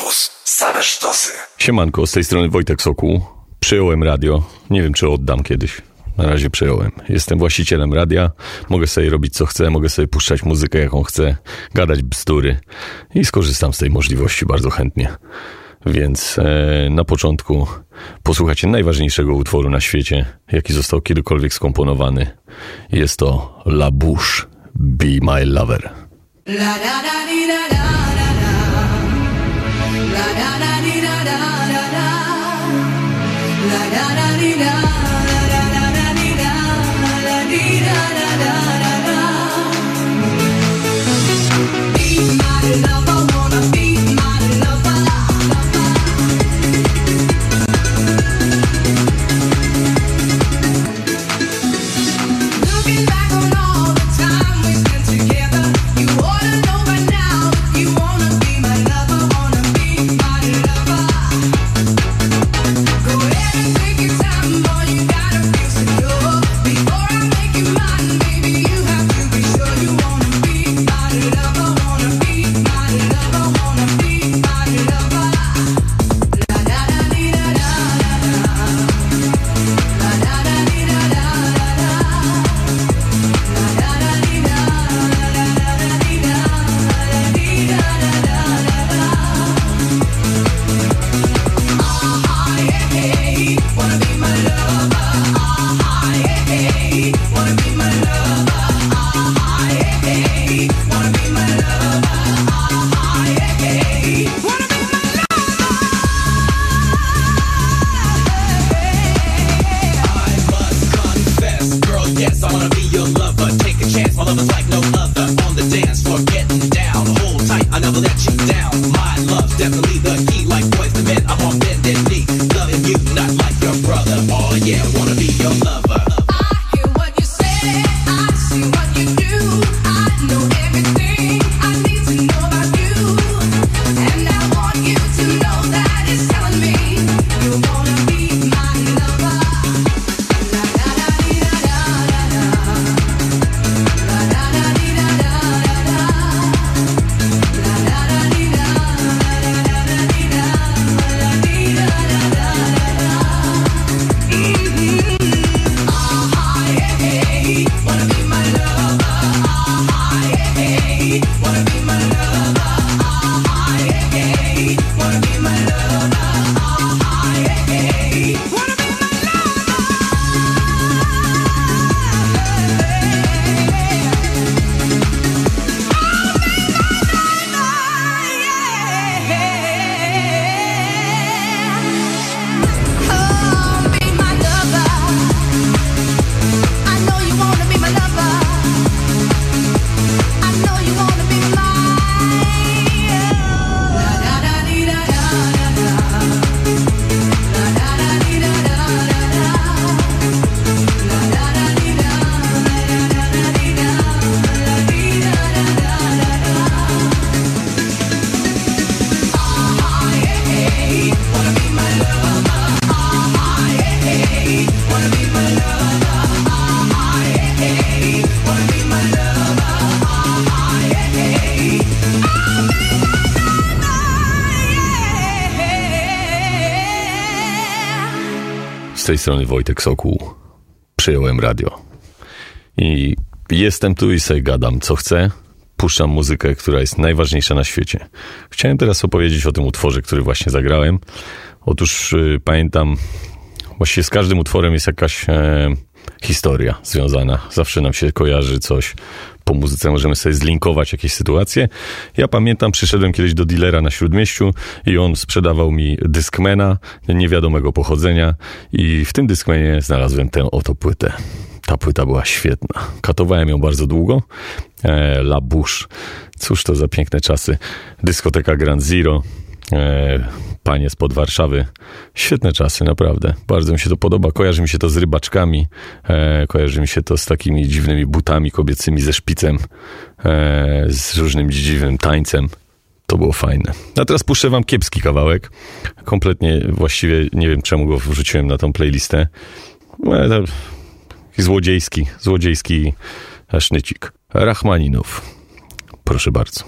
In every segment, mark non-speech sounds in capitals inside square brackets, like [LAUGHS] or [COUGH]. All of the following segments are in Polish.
Campus. Same sztosy. Siemanko, z tej strony Wojtek Sokół. Przyjąłem radio. Nie wiem, czy oddam kiedyś. Na razie przyjąłem. Jestem właścicielem radia. Mogę sobie robić co chcę, mogę sobie puszczać muzykę jaką chcę, gadać bzdury i skorzystam z tej możliwości bardzo chętnie. Więc e, na początku posłuchajcie najważniejszego utworu na świecie, jaki został kiedykolwiek skomponowany. Jest to La Bouche, Be My Lover. La da da di da da da da. Da da da da da yes, I wanna be your lover. Take a chance, my lover's like no other. On the dance floor, getting down. Hold tight, I never let you down. Tej strony Wojtek Sokół. Przyjąłem radio. I jestem tu i sobie gadam co chcę. Puszczam muzykę, która jest najważniejsza na świecie. Chciałem teraz opowiedzieć o tym utworze, który właśnie zagrałem. Otóż y, pamiętam, właściwie z każdym utworem jest jakaś e, historia związana. Zawsze nam się kojarzy coś. Po muzyce możemy sobie zlinkować jakieś sytuacje. Ja pamiętam, przyszedłem kiedyś do dealera na Śródmieściu i on sprzedawał mi Discmana niewiadomego pochodzenia i w tym Discmanie znalazłem tę oto płytę. Ta płyta była świetna. Katowałem ją bardzo długo. E, La. Cóż to za piękne czasy. Dyskoteka Grand Zero. E, panie spod Warszawy. Świetne czasy, naprawdę. Bardzo mi się to podoba. Kojarzy mi się to z rybaczkami. E, kojarzy mi się to z takimi dziwnymi butami kobiecymi ze szpicem. E, z różnym dziwnym tańcem. To było fajne. A teraz puszczę wam kiepski kawałek. Kompletnie właściwie nie wiem czemu go wrzuciłem na tą playlistę. Taki złodziejski, złodziejski sznycik. Rachmaninów. Proszę bardzo.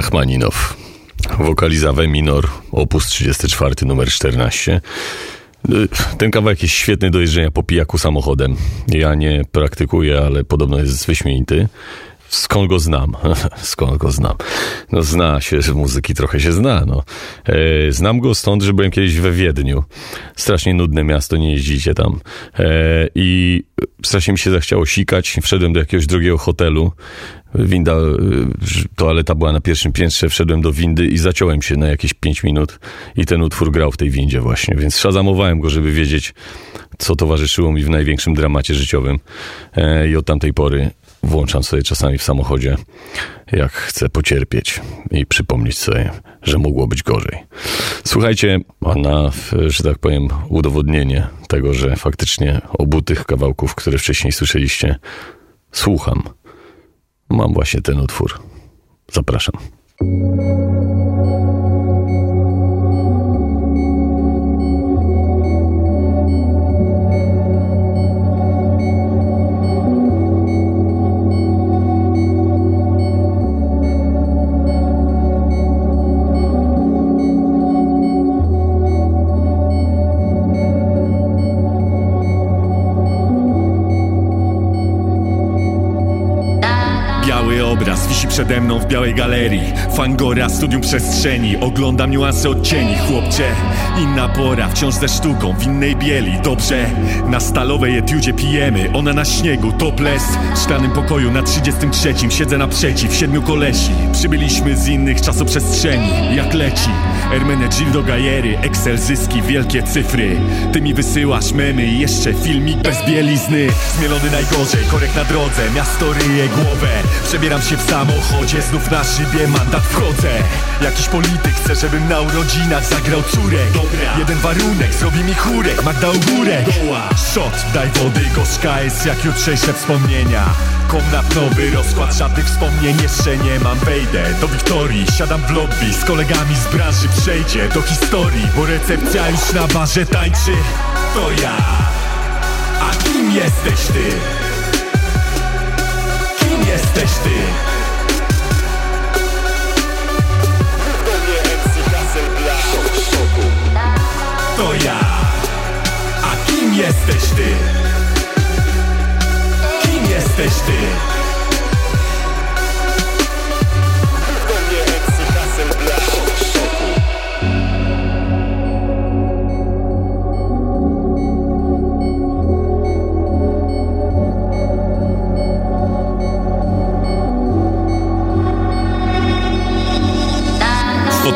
Rachmaninow. Wokaliza W minor, opus 34, numer 14. Y, Ten kawałek jest świetny do jeżdżenia po pijaku samochodem. Ja nie praktykuję, ale podobno jest wyśmienity. Skąd go znam? [LAUGHS] Skąd go znam? No zna się, że muzyki trochę się zna, no. E, znam go stąd, że byłem kiedyś we Wiedniu. Strasznie nudne miasto, nie jeździcie tam. E, I strasznie mi się zachciało sikać. Wszedłem do jakiegoś drugiego hotelu. Winda, toaleta była na pierwszym piętrze, wszedłem do windy i zaciąłem się na jakieś 5 minut i ten utwór grał w tej windzie właśnie, więc szazamowałem go, żeby wiedzieć, co towarzyszyło mi w największym dramacie życiowym e, i od tamtej pory włączam sobie czasami w samochodzie, jak chcę pocierpieć i przypomnieć sobie, że mogło być gorzej. Słuchajcie, a na, że tak powiem, udowodnienie tego, że faktycznie obu tych kawałków, które wcześniej słyszeliście, słucham. Mam właśnie ten utwór. Zapraszam. Przede mną w białej galerii. Fangora, studium przestrzeni. Oglądam niuanse odcieni Chłopcze, inna pora Wciąż ze sztuką, w innej bieli. Dobrze, na stalowej etiudzie pijemy. Ona na śniegu, topless. W szklanym pokoju na 33 Siedzę naprzeciw, siedmiu kolesi. Przybyliśmy z innych czasoprzestrzeni Jak leci. Ermenegildo Gajery Excel zyski, wielkie cyfry. Ty mi wysyłasz memy i jeszcze filmik bez bielizny. Zmielony najgorzej, korek na drodze Miasto ryje głowę. Przebieram się w samochodzie, znów na szybie mandat wchodzę. Jakiś polityk chce, żebym na urodzinach zagrał córek. Dobra. Jeden warunek, zrobi mi chórek, Magda u górę Shot, daj wody, gorzka jest jak jutrzejsze wspomnienia. Komnat nowy, rozkład żadnych wspomnień jeszcze nie mam. Wejdę do Wiktorii, siadam w lobby Z kolegami z branży przejdzie do historii Bo recepcja już na barze tańczy. To ja. A kim jesteś ty? Kim jesteś ty? To ja A kim jesteś ty? Kim jesteś ty?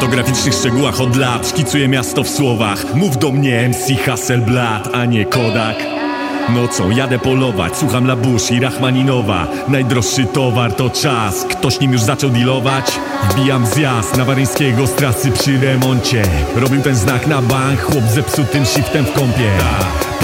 Fotograficznych szczegółach od lat. Szkicuję miasto w słowach. Mów do mnie MC Hasselblad, a nie Kodak. No co, jadę polować, słucham Labusz i Rachmaninowa. Najdroższy towar to czas, ktoś nim już zaczął dealować? Wbijam zjazd na Waryńskiego z trasy przy remoncie. Robił ten znak na bank, chłop zepsutym shiftem w kąpie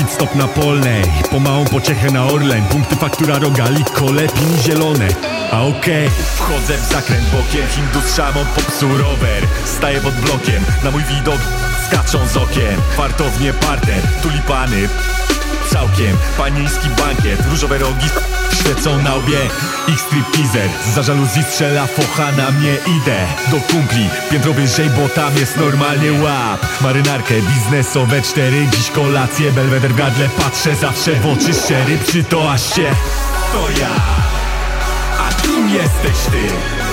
Pit stop na polnej, po małą pociechę na Orlen. Punkty faktura rogali, kole, pini zielone. A okej, wchodzę w zakręt bokiem Hindus szamon, popsuł rower. Staję pod blokiem, na mój widok skaczą z okien. Fartownie parter, tulipany Całkiem, panieński bankiet Różowe rogi świecą na łbie Ich stripteaser, za żaluzji strzela focha na mnie Idę do kumpli, piętro wyżej Bo tam jest normalnie łap. Marynarkę biznesowe cztery Dziś kolację, belweder w gardle Patrzę zawsze w oczy szczery Przy toaście To ja. A kim jesteś ty?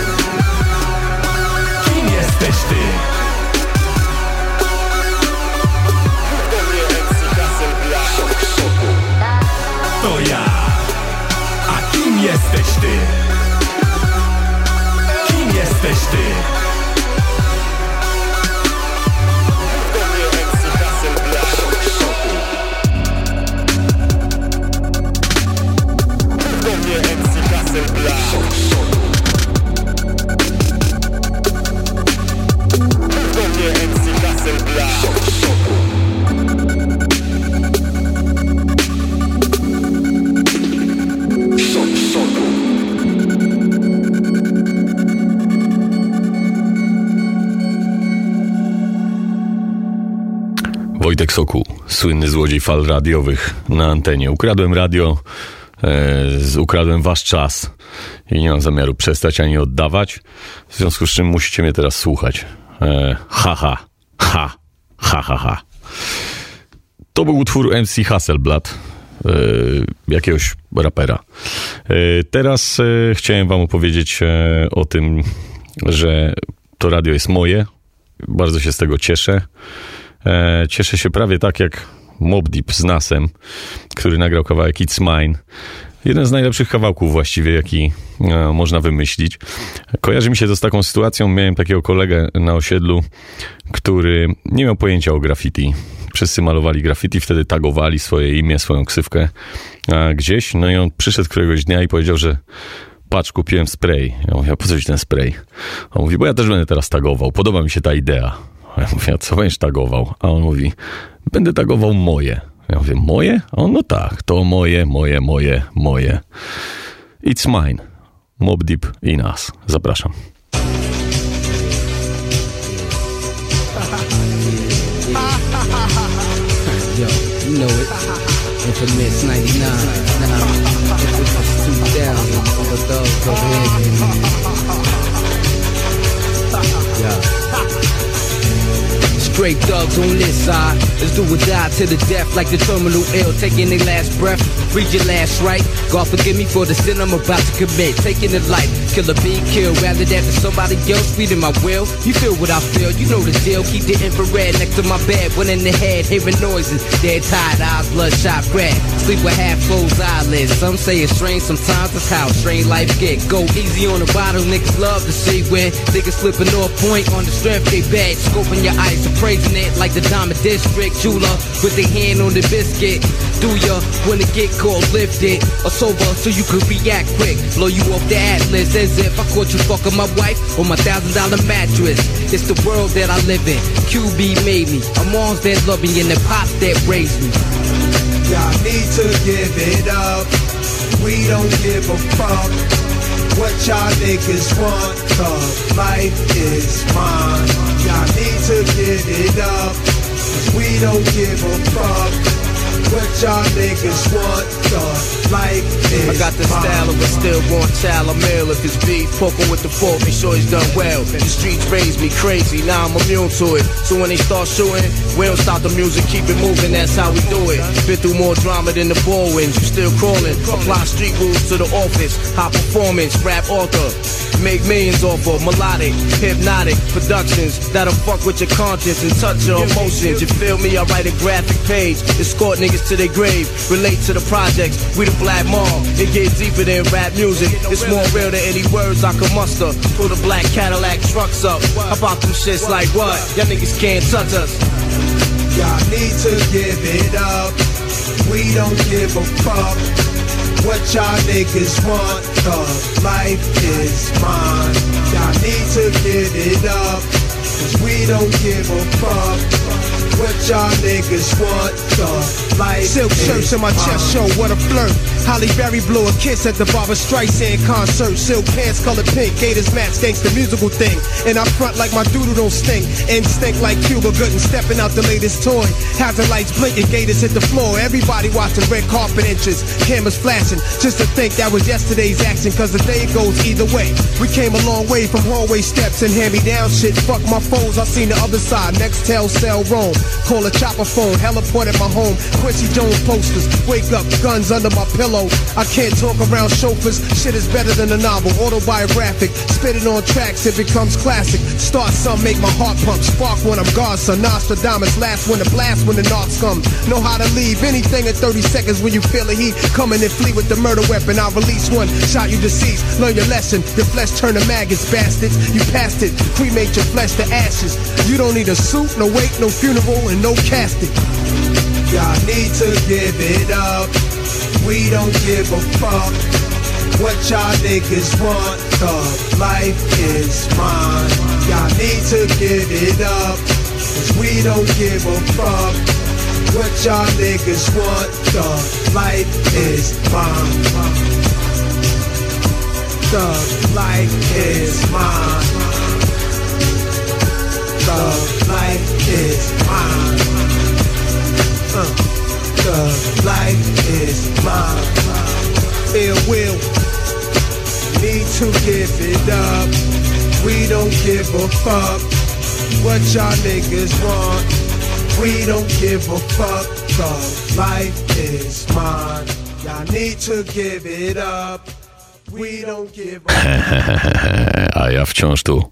Słynny złodziej fal radiowych na antenie. Ukradłem radio, z- ukradłem wasz czas i nie mam zamiaru przestać ani oddawać. W związku z czym musicie mnie teraz słuchać. E, ha, ha, ha, ha, ha, ha. To był utwór MC Hasselblad, e, jakiegoś rapera. E, teraz e, chciałem wam opowiedzieć e, o tym, że to radio jest moje. Bardzo się z tego cieszę. E, cieszę się prawie tak jak Mob Deep z Nasem, który nagrał kawałek It's Mine. Jeden z najlepszych kawałków właściwie, jaki e, można wymyślić. Kojarzy mi się to z taką sytuacją. Miałem takiego kolegę na osiedlu, który nie miał pojęcia o graffiti. Wszyscy malowali graffiti, wtedy tagowali swoje imię, swoją ksywkę e, gdzieś. No i on przyszedł któregoś dnia i powiedział, że patrz, kupiłem spray. Ja mówię, a po co ci ten spray? On mówi, bo ja też będę teraz tagował. Podoba mi się ta idea. Ja mówię, a co będziesz tagował? A on mówi, będę tagował moje. Ja mówię, moje? A on, no tak, to moje, moje, moje, moje. It's mine. Mob Deep i nas. Zapraszam. Yo, you know it. Infamous 99. Nah, if it was 2000, Uncle Thug, go ahead. Yeah. Straight thugs on this side. Let's do or die to the death like the terminal ill. Taking their last breath. Read your last right. God forgive me for the sin I'm about to commit. Taking the life. Killer be killed. Rather that than to somebody else feeding my will. You feel what I feel. You know the deal. Keep the infrared next to my bed. One in the head. Hearing noises. Dead tired eyes. Bloodshot red. Sleep with half closed eyelids. Some say it's strange. Sometimes it's how strange life get. Go easy on the bottle. Niggas love to see when niggas slipping off point on the strength they bad. Scoping your eyes. Appraising it like the Diamond District. Jeweler with the hand on the biscuit. Do ya when it get called lifted or sober so you can react quick? Blow you off the atlas as if I caught you fucking my wife on my thousand dollar mattress. It's the world that I live in. QB made me. I'm moms that love me and the pops that raised me. Y'all need to give it up. We don't give a fuck what y'all niggas want. Cause life is mine. Y'all need to give it up. We don't give a fuck what y'all niggas want. Cause life is I got the style of a stillborn child. I'm ill if it's beef. Poking with the fork, make sure he's done well. The streets raised me crazy, now I'm immune to it. So when they start shooting, we don't stop the music, keep it moving, that's how we do it. Been through more drama than the ball you still crawling. Apply street rules to the office, high performance, rap author. Make millions off of melodic, hypnotic productions that'll fuck with your conscience and touch your emotions. You feel me? I write a graphic page, escort niggas to their grave, relate to the projects. We the black mom, it get deeper than rap music. It's more real than any words I can muster. Pull the black Cadillac trucks up. About them shits like what? Y'all niggas can't touch us. Y'all need to give it up. We don't give a fuck what y'all niggas want. Cause life is mine. Y'all need to give it up. Cause we don't give a fuck what y'all niggas want. Cause life Silk shirts on my chest show, what a flirt. Holly Berry blew a kiss at the Barbara Streisand concert. Silk pants colored pink, Gators match gangsta musical thing. And I front like my doodle don't stink. Instinct like Cuba Gooden stepping out the latest toy. Hazard lights blinking, Gators hit the floor. Everybody watching red carpet inches, cameras flashing. Just to think that was yesterday's action, cause the day goes either way. We came a long way from hallway steps and hand me down shit. Fuck my foes, I seen the other side. Next tell cell roam. Call a chopper phone, heliport at my home. Quincy Jones posters, wake up, guns under my pillow. I can't talk around chauffeurs, shit is better than a novel. Autobiographic, spit it on tracks, it becomes classic. Start some, make my heart pump. Spark when I'm gone. Godson, Nostradamus, last when the blast when the knocks come. Know how to leave anything in 30 seconds when you feel the heat. Coming and flee with the murder weapon. I'll release one, shot you deceased. Learn your lesson, your flesh turn to maggots, bastards. You passed it, cremate your flesh to ashes. You don't need a suit, no wake, no funeral, and no casting. Y'all need to give it up. We don't give a fuck what y'all niggas want. The life is mine. Y'all need to give it up. Cause we don't give a fuck what y'all niggas want. The life is mine. Thug life is mine. Thug life is mine. Uh, life is mine. ill will. Need to give it up. We don't give a fuck what y'all niggas want. We don't give a fuck. Cause life is mine. Y'all need to give it up. [LAUGHS] A ja wciąż tu,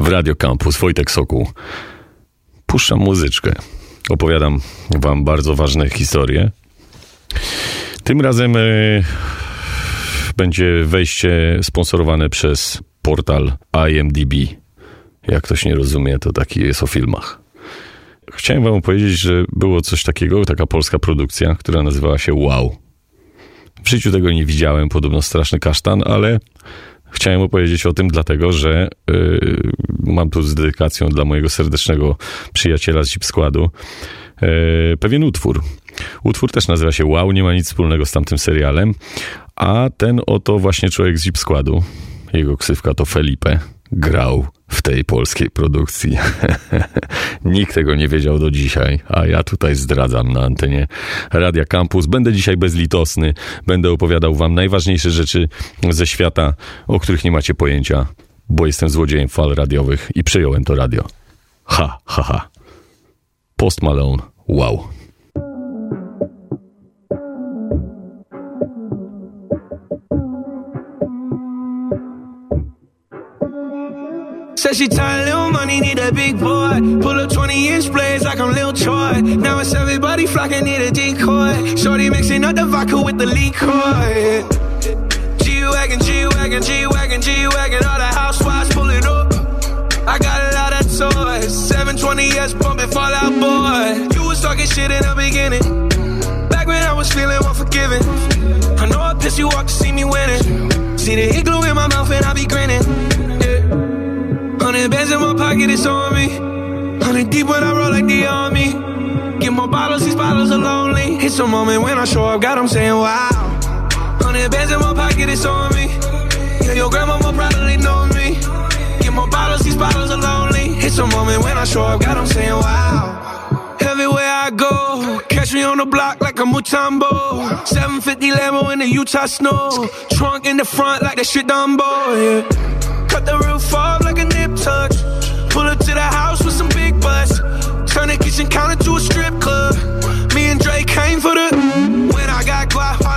w Radio Campus, Wojtek Sokół. Puszczam muzyczkę. Opowiadam wam bardzo ważne historie. Tym razem e, będzie wejście sponsorowane przez portal IMDb. Jak ktoś nie rozumie, to taki jest o filmach. Chciałem wam powiedzieć, że było coś takiego, taka polska produkcja, która nazywała się Wow. W życiu tego nie widziałem, podobno straszny kasztan, ale chciałem opowiedzieć o tym dlatego, że yy, mam tu z dedykacją dla mojego serdecznego przyjaciela z Składu yy, pewien utwór. Utwór też nazywa się Wow, nie ma nic wspólnego z tamtym serialem, a ten oto właśnie człowiek z Składu, jego ksywka to Felipe, grał w tej polskiej produkcji. [LAUGHS] Nikt tego nie wiedział do dzisiaj, a ja tutaj zdradzam na antenie Radia Campus. Będę dzisiaj bezlitosny, będę opowiadał wam najważniejsze rzeczy ze świata, o których nie macie pojęcia, bo jestem złodziejem fal radiowych i przejąłem to radio. Ha, ha, ha. Post Malone, wow. Said she tired, little money, need a big boy. Pull up 20 inch blades like I'm Lil Troy. Now it's everybody flocking, need a decoy. Shorty mixing up the vodka with the liquor. G-Wagon, G-Wagon, G-Wagon, G-Wagon. All the housewives pulling up. I got a lot of toys. 720S bumping Fallout Boy. You was talking shit in the beginning. Back when I was feeling unforgiving. I know I pissed you off to see me winning. See the igloo in my mouth and I be grinning. Hundred bands in my pocket, it's on me. Hundred deep when I roll like the army. Get more bottles, these bottles are lonely. It's a moment when I show up, God, I'm saying wow. Hundred bands in my pocket, it's on me. Yeah, your grandma will probably know me. Get more bottles, these bottles are lonely. It's a moment when I show up, God, I'm saying wow. Everywhere I go, catch me on the block like a Mutombo. 750 Lambo in the Utah snow. Trunk in the front like that shit Dumbo, yeah. Cut the roof off like a Pull up to the house with some big butts. Turn the kitchen counter to a strip club. Me and Drake came for the. When I got guap,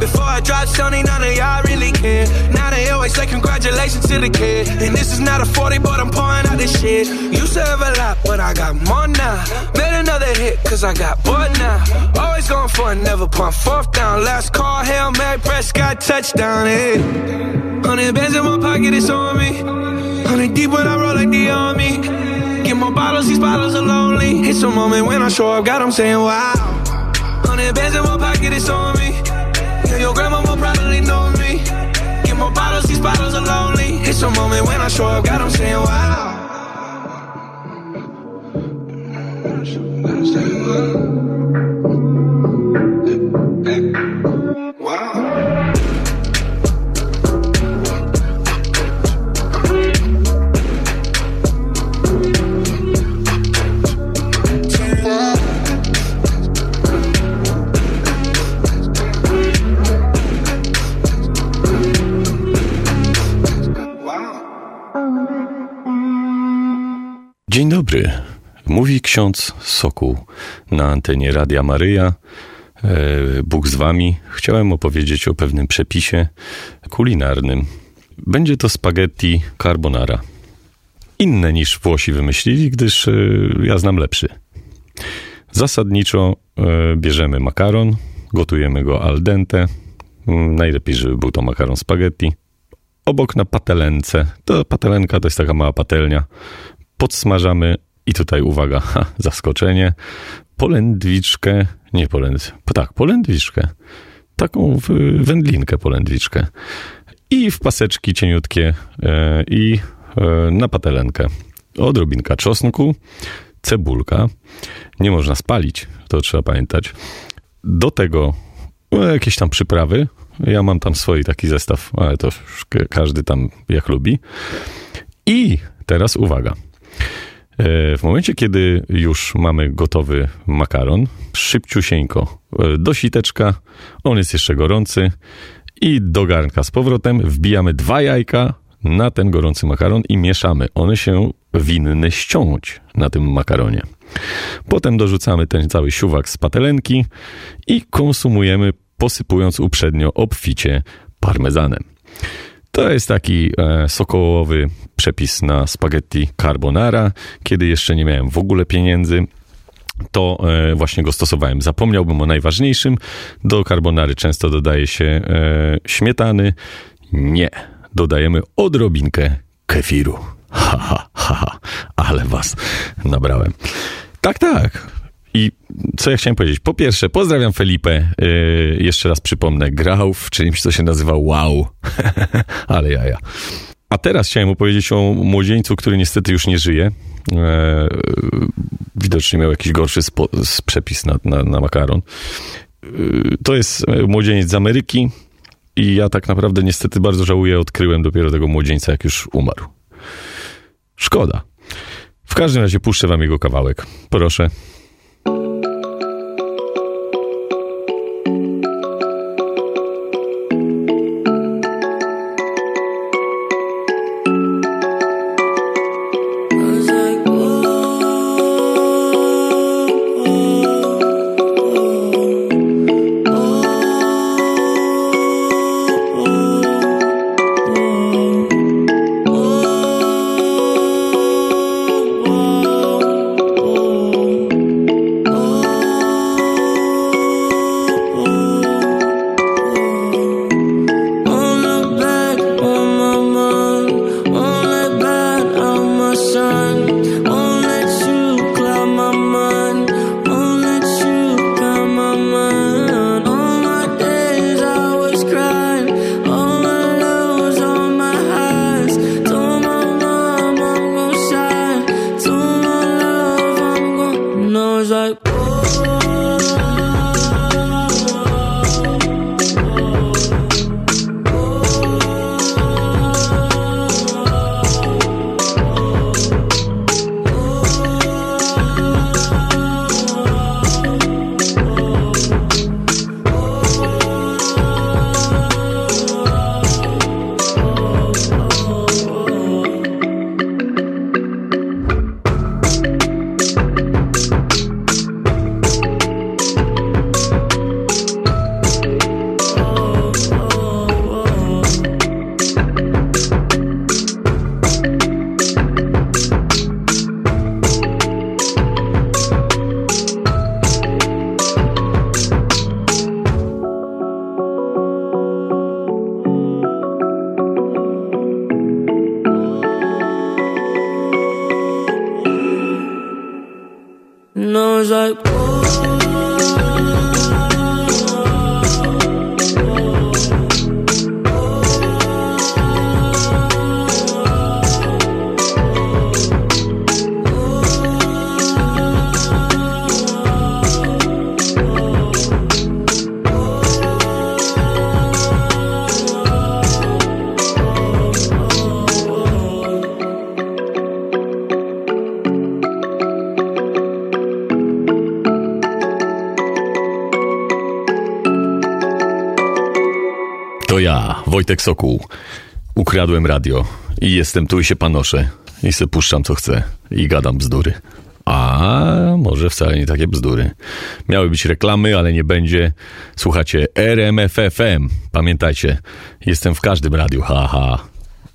Before I drop Sony, none of y'all really care. Now they always say congratulations to the kid. And this is not a 40, but I'm pouring out this shit. Used to have a lot, but I got more now. Made another hit, cause I got bored now. Always going for it, never punt fourth down. Last call, Hail Mary, Prescott, touchdown, eh. Hundred bands in my pocket, it's on me. Hundred deep when I roll like the army. Get more bottles, these bottles are lonely. It's a moment when I show up, God, I'm saying wow. Hundred bands in my pocket, it's on me. Probably know me. Get more bottles, these bottles are lonely. It's a moment when I show up, God, I'm saying wow. Wow. Mówi ksiądz Sokół na antenie Radia Maryja. E, Bóg z wami. Chciałem opowiedzieć o pewnym przepisie kulinarnym. Będzie to spaghetti carbonara. Inne niż Włosi wymyślili, gdyż e, ja znam lepszy. Zasadniczo e, bierzemy makaron, gotujemy go al dente. Mm, Najlepiej, żeby był to makaron spaghetti. Obok na patelence. To patelenka to jest taka mała patelnia. Podsmażamy i tutaj uwaga, [LAUGHS] ha, zaskoczenie. Polędwiczkę, nie polęd, tak, polędwiczkę. Taką wędlinkę polędwiczkę. I w paseczki cieniutkie e, i e, na patelenkę. Odrobinka czosnku, cebulka. Nie można spalić, to trzeba pamiętać. Do tego no, jakieś tam przyprawy. Ja mam tam swój taki zestaw, ale to każdy tam jak lubi. I teraz uwaga. E, W momencie, kiedy już mamy gotowy makaron, szybciusieńko e, do siteczka, on jest jeszcze gorący i do garnka z powrotem wbijamy dwa jajka na ten gorący makaron i mieszamy. One się winny ściąć na tym makaronie. Potem dorzucamy ten cały siuwak z patelenki i konsumujemy posypując uprzednio obficie parmezanem. To jest taki e, sokołowy przepis na spaghetti carbonara, kiedy jeszcze nie miałem w ogóle pieniędzy. To e, właśnie go stosowałem. Zapomniałbym o najważniejszym. Do carbonary często dodaje się e, śmietany. Nie. Dodajemy odrobinkę kefiru. Ha, ha, ha. Ale was nabrałem. Tak, tak. I co ja chciałem powiedzieć? Po pierwsze, pozdrawiam Felipe. Yy, jeszcze raz przypomnę, grał w czymś, co się nazywa Wow. [LAUGHS] Ale jaja. A teraz chciałem opowiedzieć o młodzieńcu, który niestety już nie żyje. E, widocznie miał jakiś gorszy przepis na, na, na makaron. E, to jest młodzieniec z Ameryki i ja tak naprawdę niestety bardzo żałuję, odkryłem dopiero tego młodzieńca, jak już umarł. Szkoda. W każdym razie puszczę wam jego kawałek. Proszę. Wojtek Sokół. Ukradłem radio i jestem tu i się panoszę. I se puszczam co chcę i gadam bzdury. A może wcale nie takie bzdury. Miały być reklamy, ale nie będzie. Słuchacie RMFFM. Pamiętajcie, jestem w każdym radiu, haha.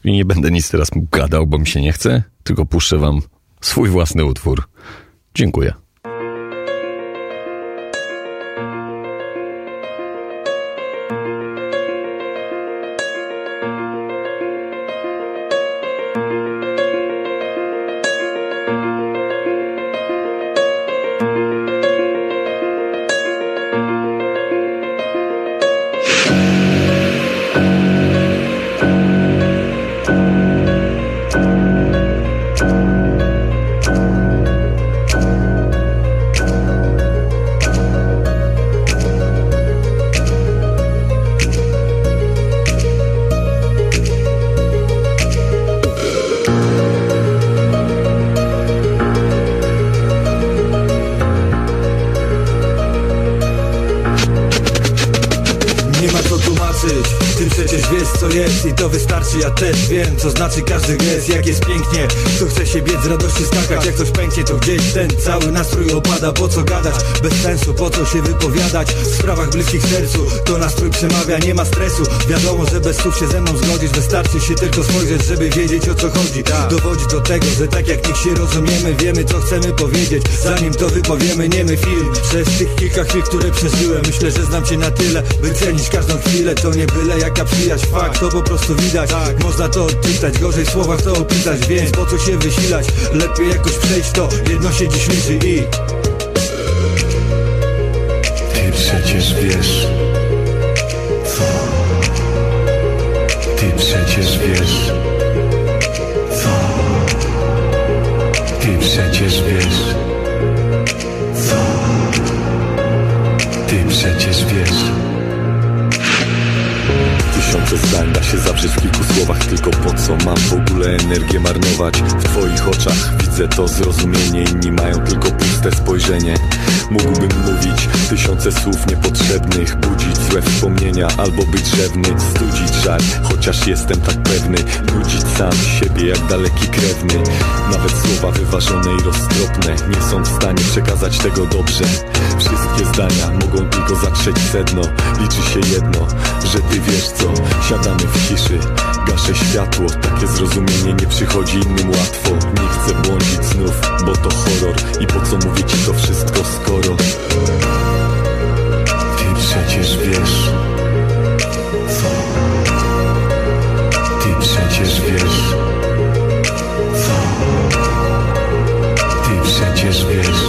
I nie będę nic teraz gadał, bo mi się nie chce, tylko puszczę wam swój własny utwór. Dziękuję. Bez sensu, po co się wypowiadać W sprawach bliskich sercu, to nastrój przemawia Nie ma stresu, wiadomo, że bez słów się ze mną zgodzić Wystarczy się tylko spojrzeć, żeby wiedzieć o co chodzi. Dowodzi do tego, że tak jak nikt się rozumiemy Wiemy co chcemy powiedzieć, zanim to wypowiemy Niemy film, przez tych kilka chwil, które przeżyłem Myślę, że znam cię na tyle, by cenić każdą chwilę. To nie byle jaka przyjaźń, fakt, to po prostu widać. Można to odczytać, gorzej w słowach to opisać Więc po co się wysilać, lepiej jakoś przejść to. Jedno się dziś liczy i przecież wiesz Co? Ty przecież wiesz Co? Ty przecież wiesz Co? Ty przecież wiesz Tysiące zdań da się zawrzeć w kilku słowach Tylko po co mam w ogóle energię marnować W twoich oczach widzę to zrozumienie Inni mają tylko puste spojrzenie. Mógłbym mówić tysiące słów niepotrzebnych Budzić złe wspomnienia albo być rzewny Studzić żal, chociaż jestem tak pewny Nudzić sam siebie jak daleki krewny. Nawet słowa wyważone i roztropne Nie są w stanie przekazać tego dobrze. Wszystkie zdania mogą tylko zatrzeć sedno. Liczy się jedno, że ty wiesz co? Siadamy w ciszy, gaszę światło. Takie zrozumienie nie przychodzi innym łatwo. Nie chcę błądzić znów, bo to horror I po co mówię ci to wszystko skoro Ty przecież wiesz Co? Ty przecież wiesz Co? Ty przecież wiesz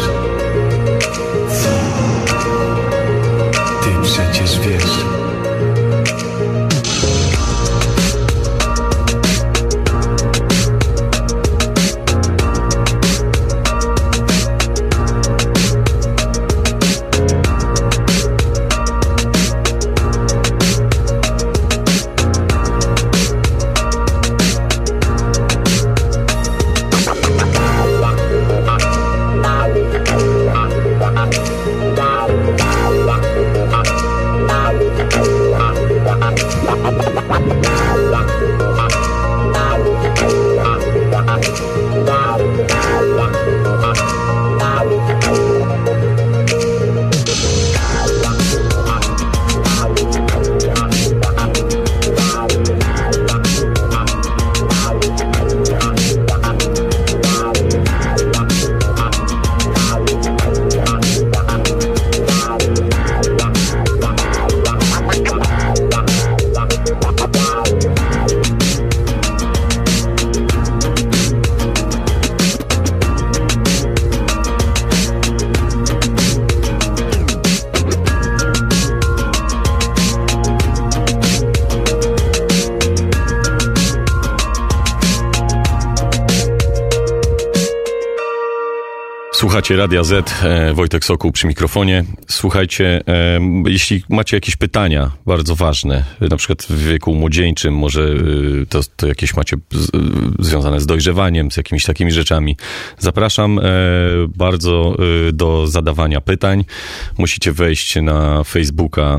Słuchacie Radia Z, e, Wojtek Sokół przy mikrofonie. Słuchajcie, e, jeśli macie jakieś pytania bardzo ważne, na przykład w wieku młodzieńczym, może e, to, to jakieś macie związane z dojrzewaniem, z jakimiś takimi rzeczami, zapraszam bardzo do zadawania pytań. Musicie wejść na Facebooka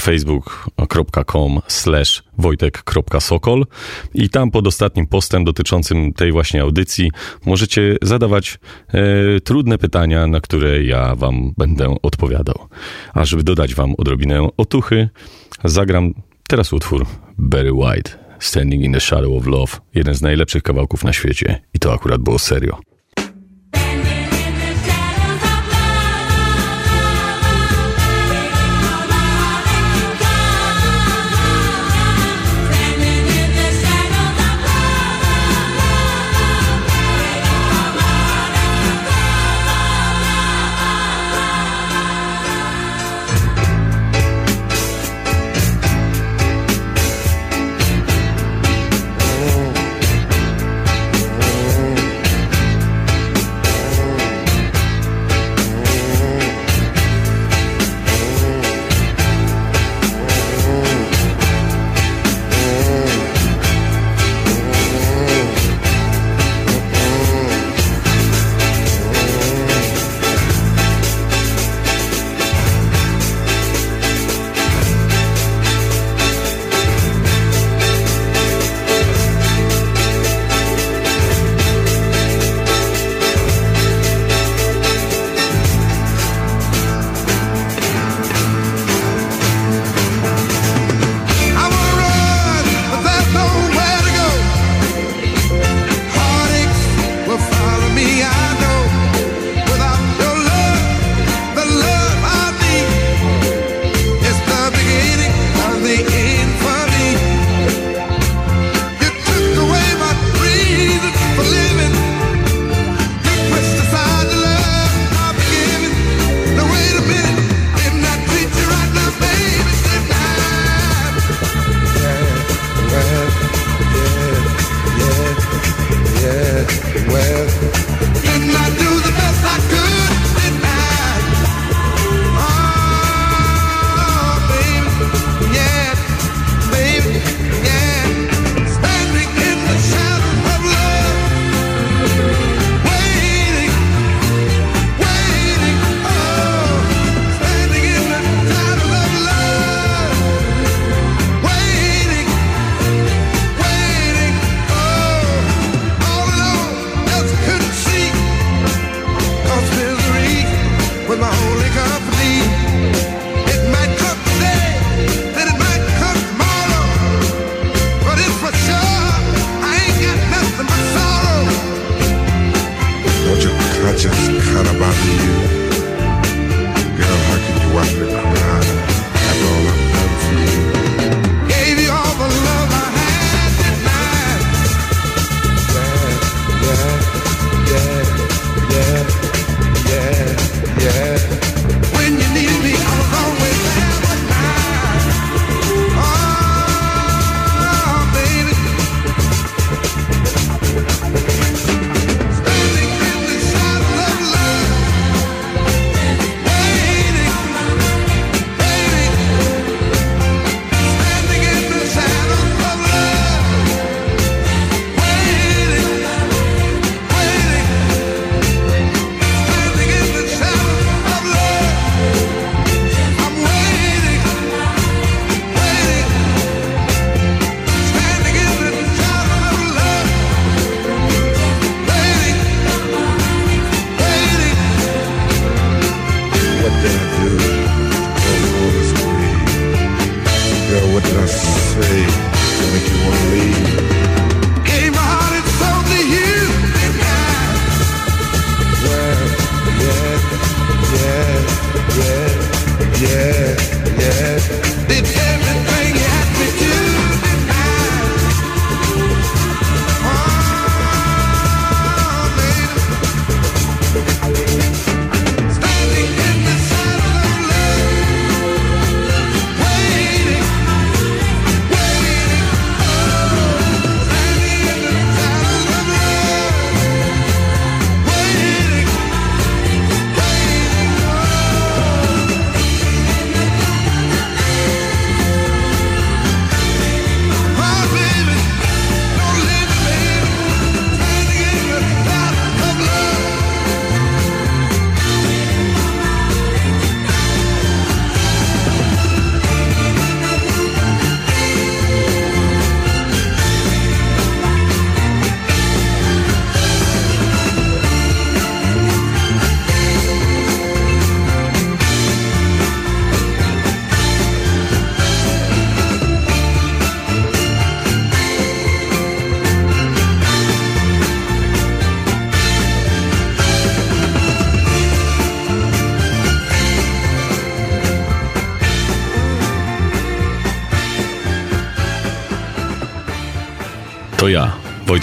facebook.com slash wojtek.sokol i tam pod ostatnim postem dotyczącym tej właśnie audycji możecie zadawać e, trudne pytania, na które ja wam będę odpowiadał. A żeby dodać wam odrobinę otuchy, zagram teraz utwór Barry White, Standing in the Shadow of Love, jeden z najlepszych kawałków na świecie i to akurat było serio.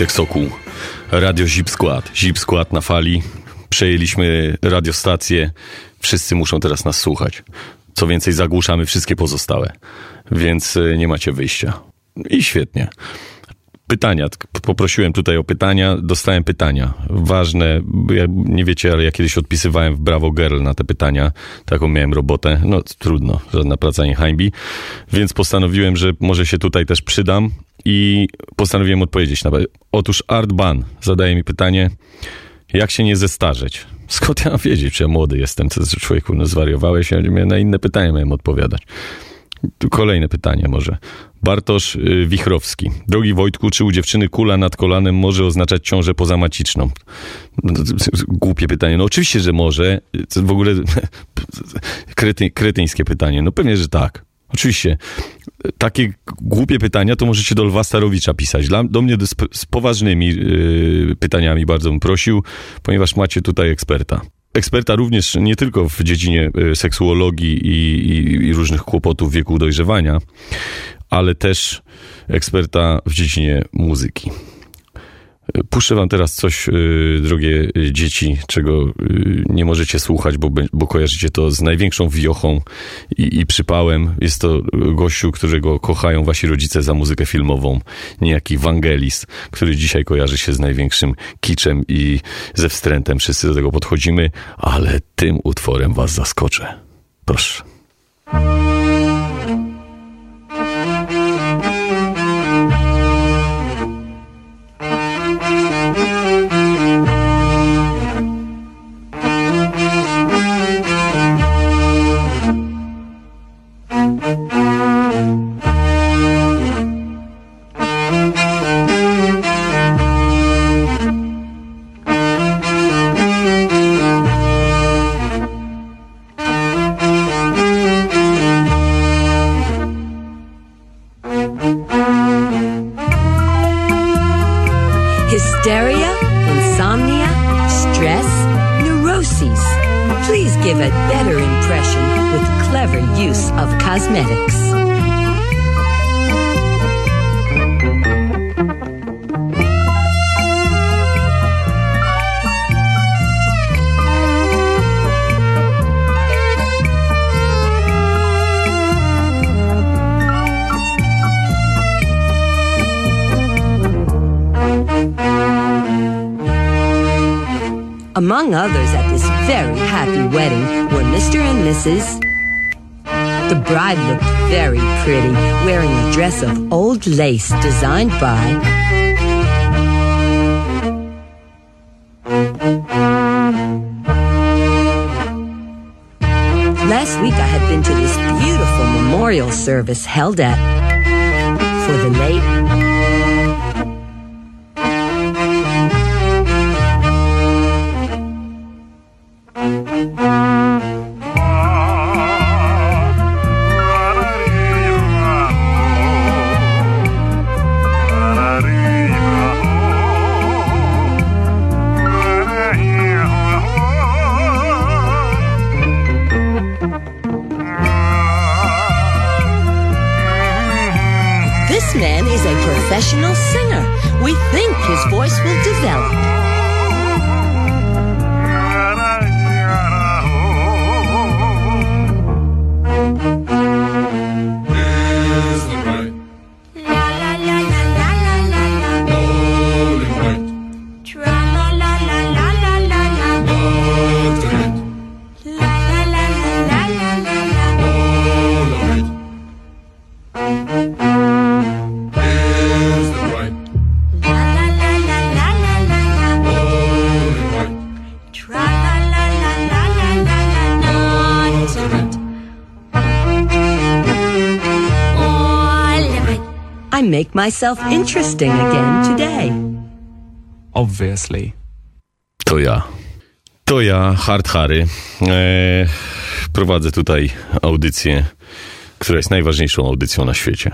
Wojtek Radio Zip Skład. Zip Skład na fali. Przejęliśmy radiostację. Wszyscy muszą teraz nas słuchać. Co więcej, zagłuszamy wszystkie pozostałe, więc y, nie macie wyjścia. I świetnie pytania. Poprosiłem tutaj o pytania, dostałem pytania. Ważne, nie wiecie, ale ja kiedyś odpisywałem w Bravo Girl na te pytania. Taką miałem robotę. No trudno, żadna praca nie hańbi. Więc postanowiłem, że może się tutaj też przydam i postanowiłem odpowiedzieć na Otóż Art Ban zadaje mi pytanie, jak się nie zestarzeć? Skąd ja mam wiedzieć, czy ja młody jestem? Co jest człowieku, no zwariowałeś, ja na inne pytania miałem odpowiadać. Kolejne pytanie może. Bartosz y, Wichrowski. Drogi Wojtku, czy u dziewczyny kula nad kolanem może oznaczać ciążę pozamaciczną? No, głupie pytanie. No oczywiście, że może. W ogóle [LAUGHS] krety, kretyńskie pytanie. No pewnie, że tak. Oczywiście. Takie głupie pytania to możecie do Lwa Starowicza pisać. Dla, do mnie z, z poważnymi yy, pytaniami bardzo bym prosił, ponieważ macie tutaj eksperta eksperta również nie tylko w dziedzinie y, seksuologii i, i, i, różnych kłopotów wieku dojrzewania, ale też eksperta w dziedzinie muzyki. Puszczę wam teraz coś, y, drogie dzieci, czego y, nie możecie słuchać, bo, bo kojarzycie to z największą wiochą i, i przypałem. Jest to gościu, którego kochają wasi rodzice za muzykę filmową, niejaki Wangelis, który dzisiaj kojarzy się z największym kiczem i ze wstrętem. Wszyscy do tego podchodzimy, ale tym utworem was zaskoczę. Proszę. Cosmetics. Among others at this very happy wedding were Mr. and Mrs. The bride looked very pretty, wearing a dress of old lace designed by. Last week I had been to this beautiful memorial service held at for the late myself interesting again today. Obviously. To ja. To ja, Hard Harry. E, prowadzę tutaj audycję, która jest najważniejszą audycją na świecie.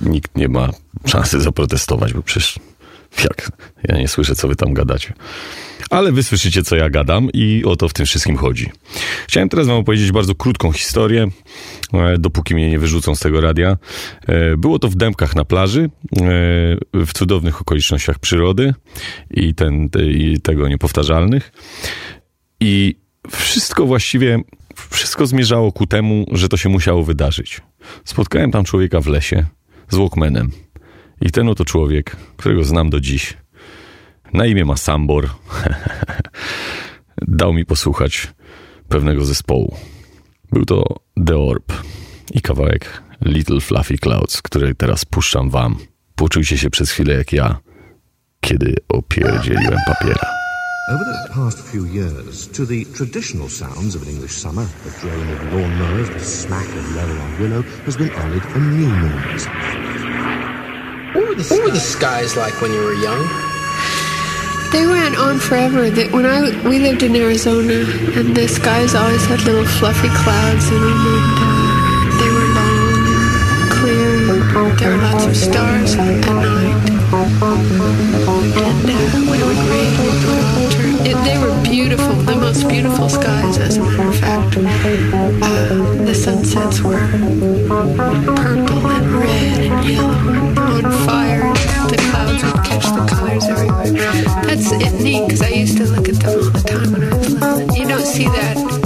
Nikt nie ma szansy zaprotestować, bo przecież jak? Ja nie słyszę, co wy tam gadacie. Ale wy słyszycie, co ja gadam i o to w tym wszystkim chodzi. Chciałem teraz wam opowiedzieć bardzo krótką historię, e, dopóki mnie nie wyrzucą z tego radia. E, Było to w Dębkach na plaży, e, w cudownych okolicznościach przyrody i, ten, te, i tego niepowtarzalnych. I wszystko właściwie, wszystko zmierzało ku temu, że to się musiało wydarzyć. Spotkałem tam człowieka w lesie z Walkmanem. I ten oto człowiek, którego znam do dziś, na imię ma Sambor, [LAUGHS] dał mi posłuchać pewnego zespołu. Był to The Orb i kawałek Little Fluffy Clouds, który teraz puszczam wam. Poczujcie się przez chwilę jak ja, kiedy opierdzieliłem papiera. Over the past few years, to the traditional sounds of an English summer, the drone of lawnmowers, the smack of yellow on willow, has been added a new noise. What were, the, what were the skies like when you were young? They went on forever. They, when I we lived in Arizona, and the skies always had little fluffy clouds in them, and uh, they were long, clear, there were lots of stars at night. And uh, when it would rain, it they were beautiful, the most beautiful skies, as a matter of fact. Uh, the sunsets were purple and red and yellow and on fire. The clouds would catch the colors everywhere. That's neat because I used to look at them all the time when I was little. You don't see that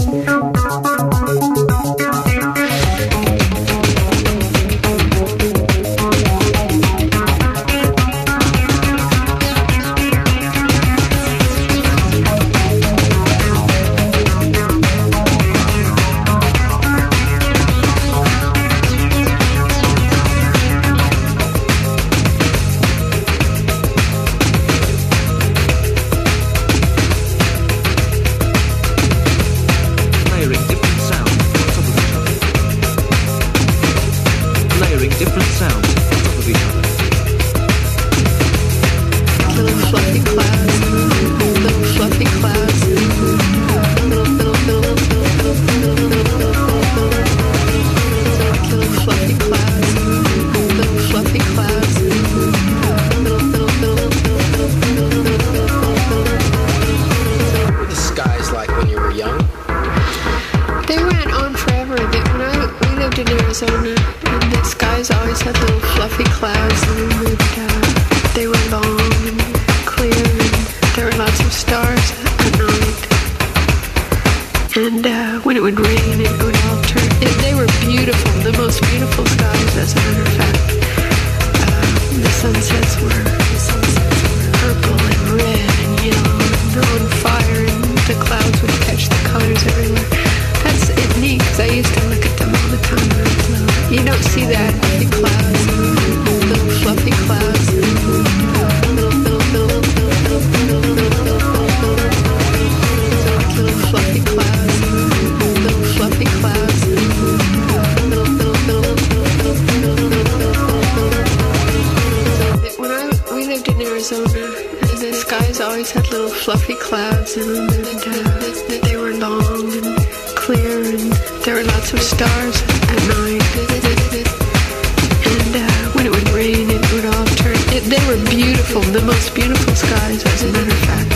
they were beautiful, the most beautiful skies, as a matter of fact.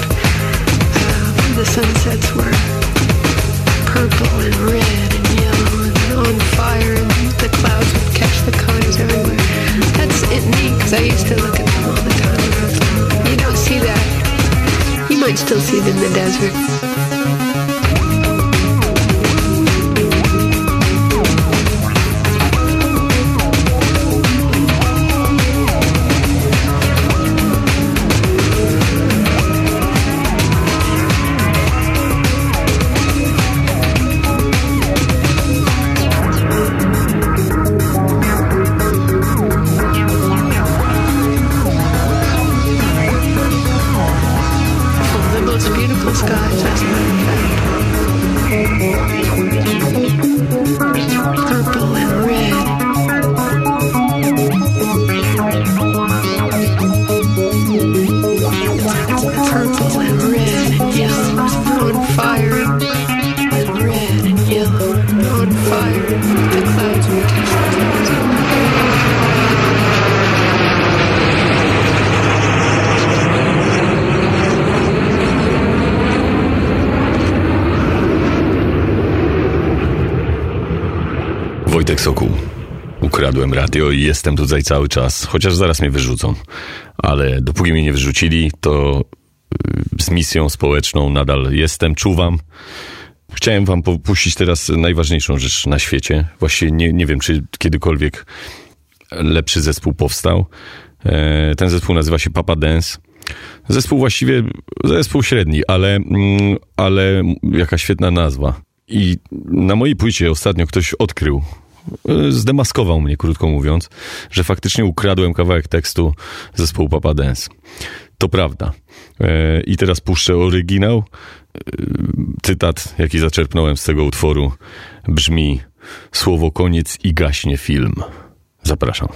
Uh, the sunsets were purple and red and yellow and on fire, and the clouds would catch the colors everywhere. That's it neat because I used to look at them all the time. You don't see that. You might still see it in the desert. Sokół. Ukradłem radio i jestem tutaj cały czas, chociaż zaraz mnie wyrzucą. Ale dopóki mnie nie wyrzucili, to y, z misją społeczną nadal jestem, czuwam. Chciałem wam popuścić teraz najważniejszą rzecz na świecie. Właściwie nie, nie wiem, czy kiedykolwiek lepszy zespół powstał. E, Ten zespół nazywa się Papa Dance. Zespół właściwie, zespół średni, ale, mm, ale jaka świetna nazwa. I na mojej płycie ostatnio ktoś odkrył, zdemaskował mnie, krótko mówiąc, że faktycznie ukradłem kawałek tekstu zespołu Papa Dance. To prawda. E, I teraz puszczę oryginał. E, Cytat, jaki zaczerpnąłem z tego utworu, brzmi: Słowo koniec i gaśnie film. Zapraszam.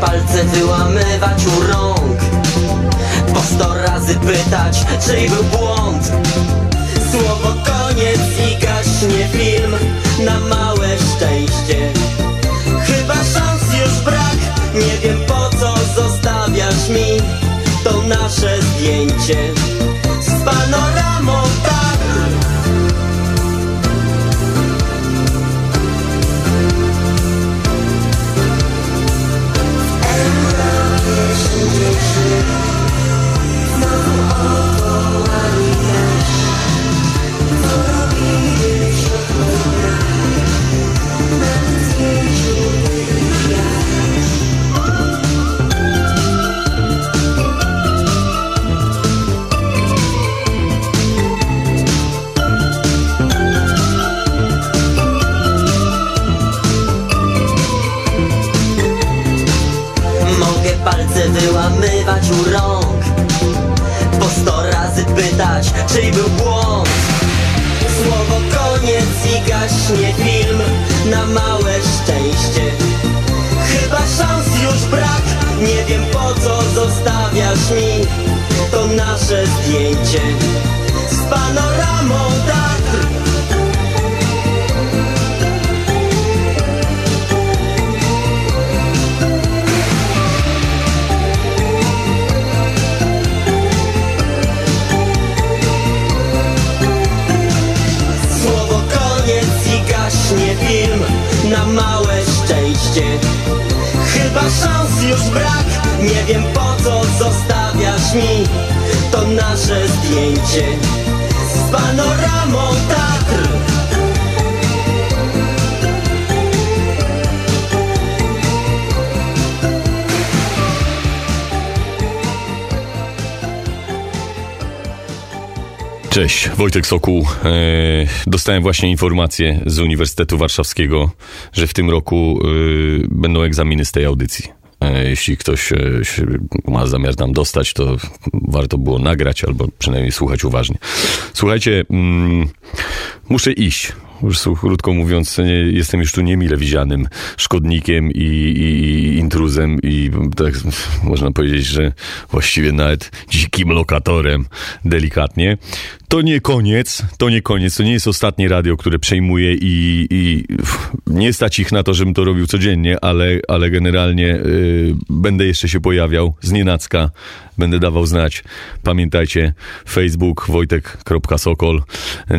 Palce wyłamywać u rąk. Po sto razy pytać, czyj był błąd. Słowo koniec i gaśnie film Na małe szczęście. Chyba szans już brak Nie wiem po co zostawiasz mi To nasze zdjęcie Mogę wyłamywać u rąk. Po sto razy pytać, czyj był błąd. Słowo koniec i gaśnie film. Na małe szczęście. Chyba szans już brak. Nie wiem po co zostawiasz mi To nasze zdjęcie. Z panoramą tak film Na małe szczęście. Chyba szans już brak Nie wiem po co zostawiasz mi To nasze zdjęcie. Z panoramą Cześć, Wojtek Sokół. E, dostałem właśnie informację z Uniwersytetu Warszawskiego, że w tym roku e, będą egzaminy z tej audycji. E, jeśli ktoś ma zamiar tam dostać, to warto było nagrać albo przynajmniej słuchać uważnie. Słuchajcie, mm, muszę iść. Już krótko mówiąc, nie, jestem już tu niemile widzianym szkodnikiem i, i, i intruzem i tak można powiedzieć, że właściwie nawet dzikim lokatorem, delikatnie. To nie koniec, to nie koniec, to nie jest ostatnie radio, które przejmuję i, i nie stać ich na to, żebym to robił codziennie, ale, ale generalnie y, będę jeszcze się pojawiał z nienacka, będę dawał znać. Pamiętajcie, Facebook, wojtek.sokol,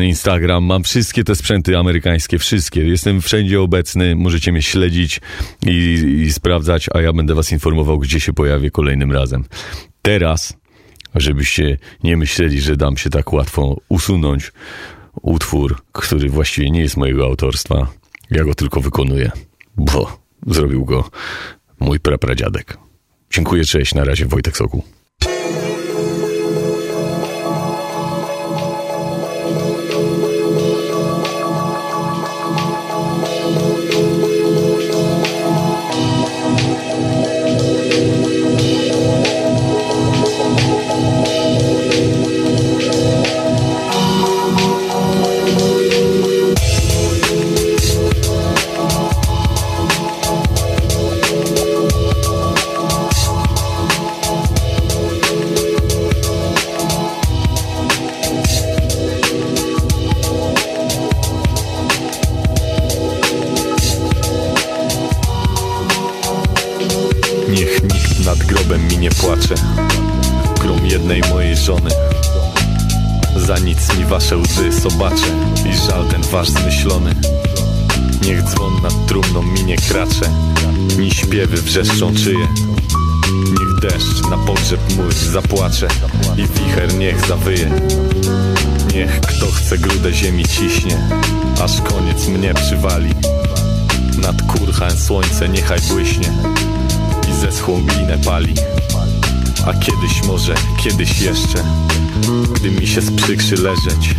Instagram, mam wszystkie te sprzęty amerykańskie, wszystkie. Jestem wszędzie obecny, możecie mnie śledzić i, i sprawdzać, a ja będę was informował, gdzie się pojawię kolejnym razem. Teraz, żebyście nie myśleli, że dam się tak łatwo usunąć, utwór, który właściwie nie jest mojego autorstwa. Ja go tylko wykonuję, bo zrobił go mój prapradziadek. Dziękuję, cześć, na razie Wojtek Sokół. Łzy sobaczę I żal ten wasz zmyślony. Niech dzwon nad trumną mi nie kracze Ni śpiewy wrzeszczą czyje. Niech deszcz na pogrzeb mój zapłacze I wicher niech zawyje. Niech kto chce grudę ziemi ciśnie Aż koniec mnie przywali. Nad kurchem słońce niechaj błyśnie I zeschłą glinę pali. A kiedyś może, kiedyś jeszcze Gdy mi się sprzykrzy leżeć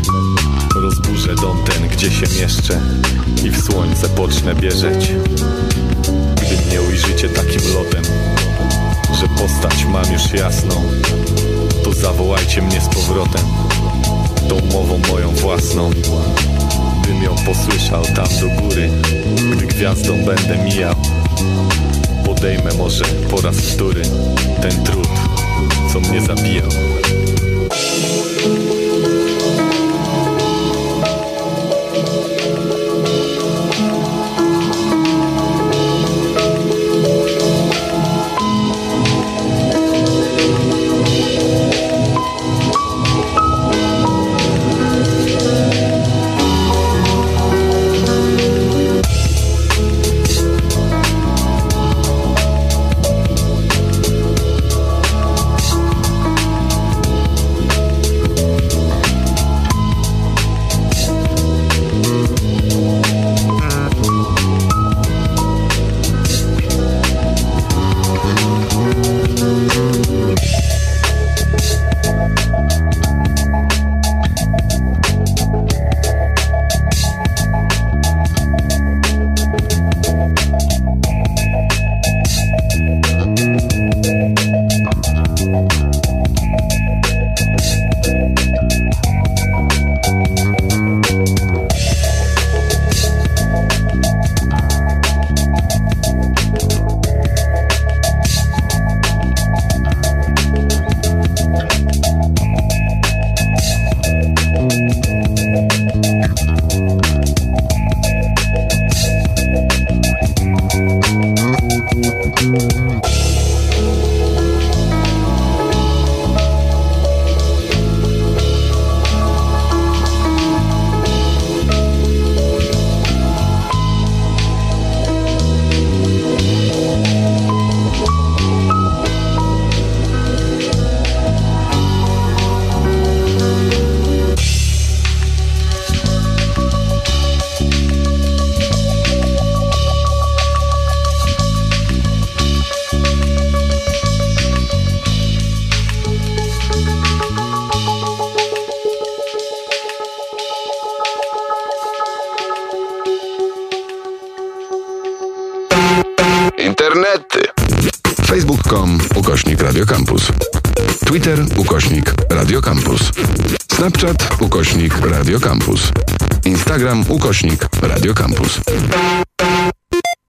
Rozburzę dom ten, gdzie się mieszczę I w słońce pocznę bierzeć Gdy mnie ujrzycie takim lotem Że postać mam już jasną To zawołajcie mnie z powrotem Tą mową moją własną. Bym ją posłyszał tam do góry Gdy gwiazdą będę mijał. Podejmę może po raz wtóry Ten trud, co mnie zabijał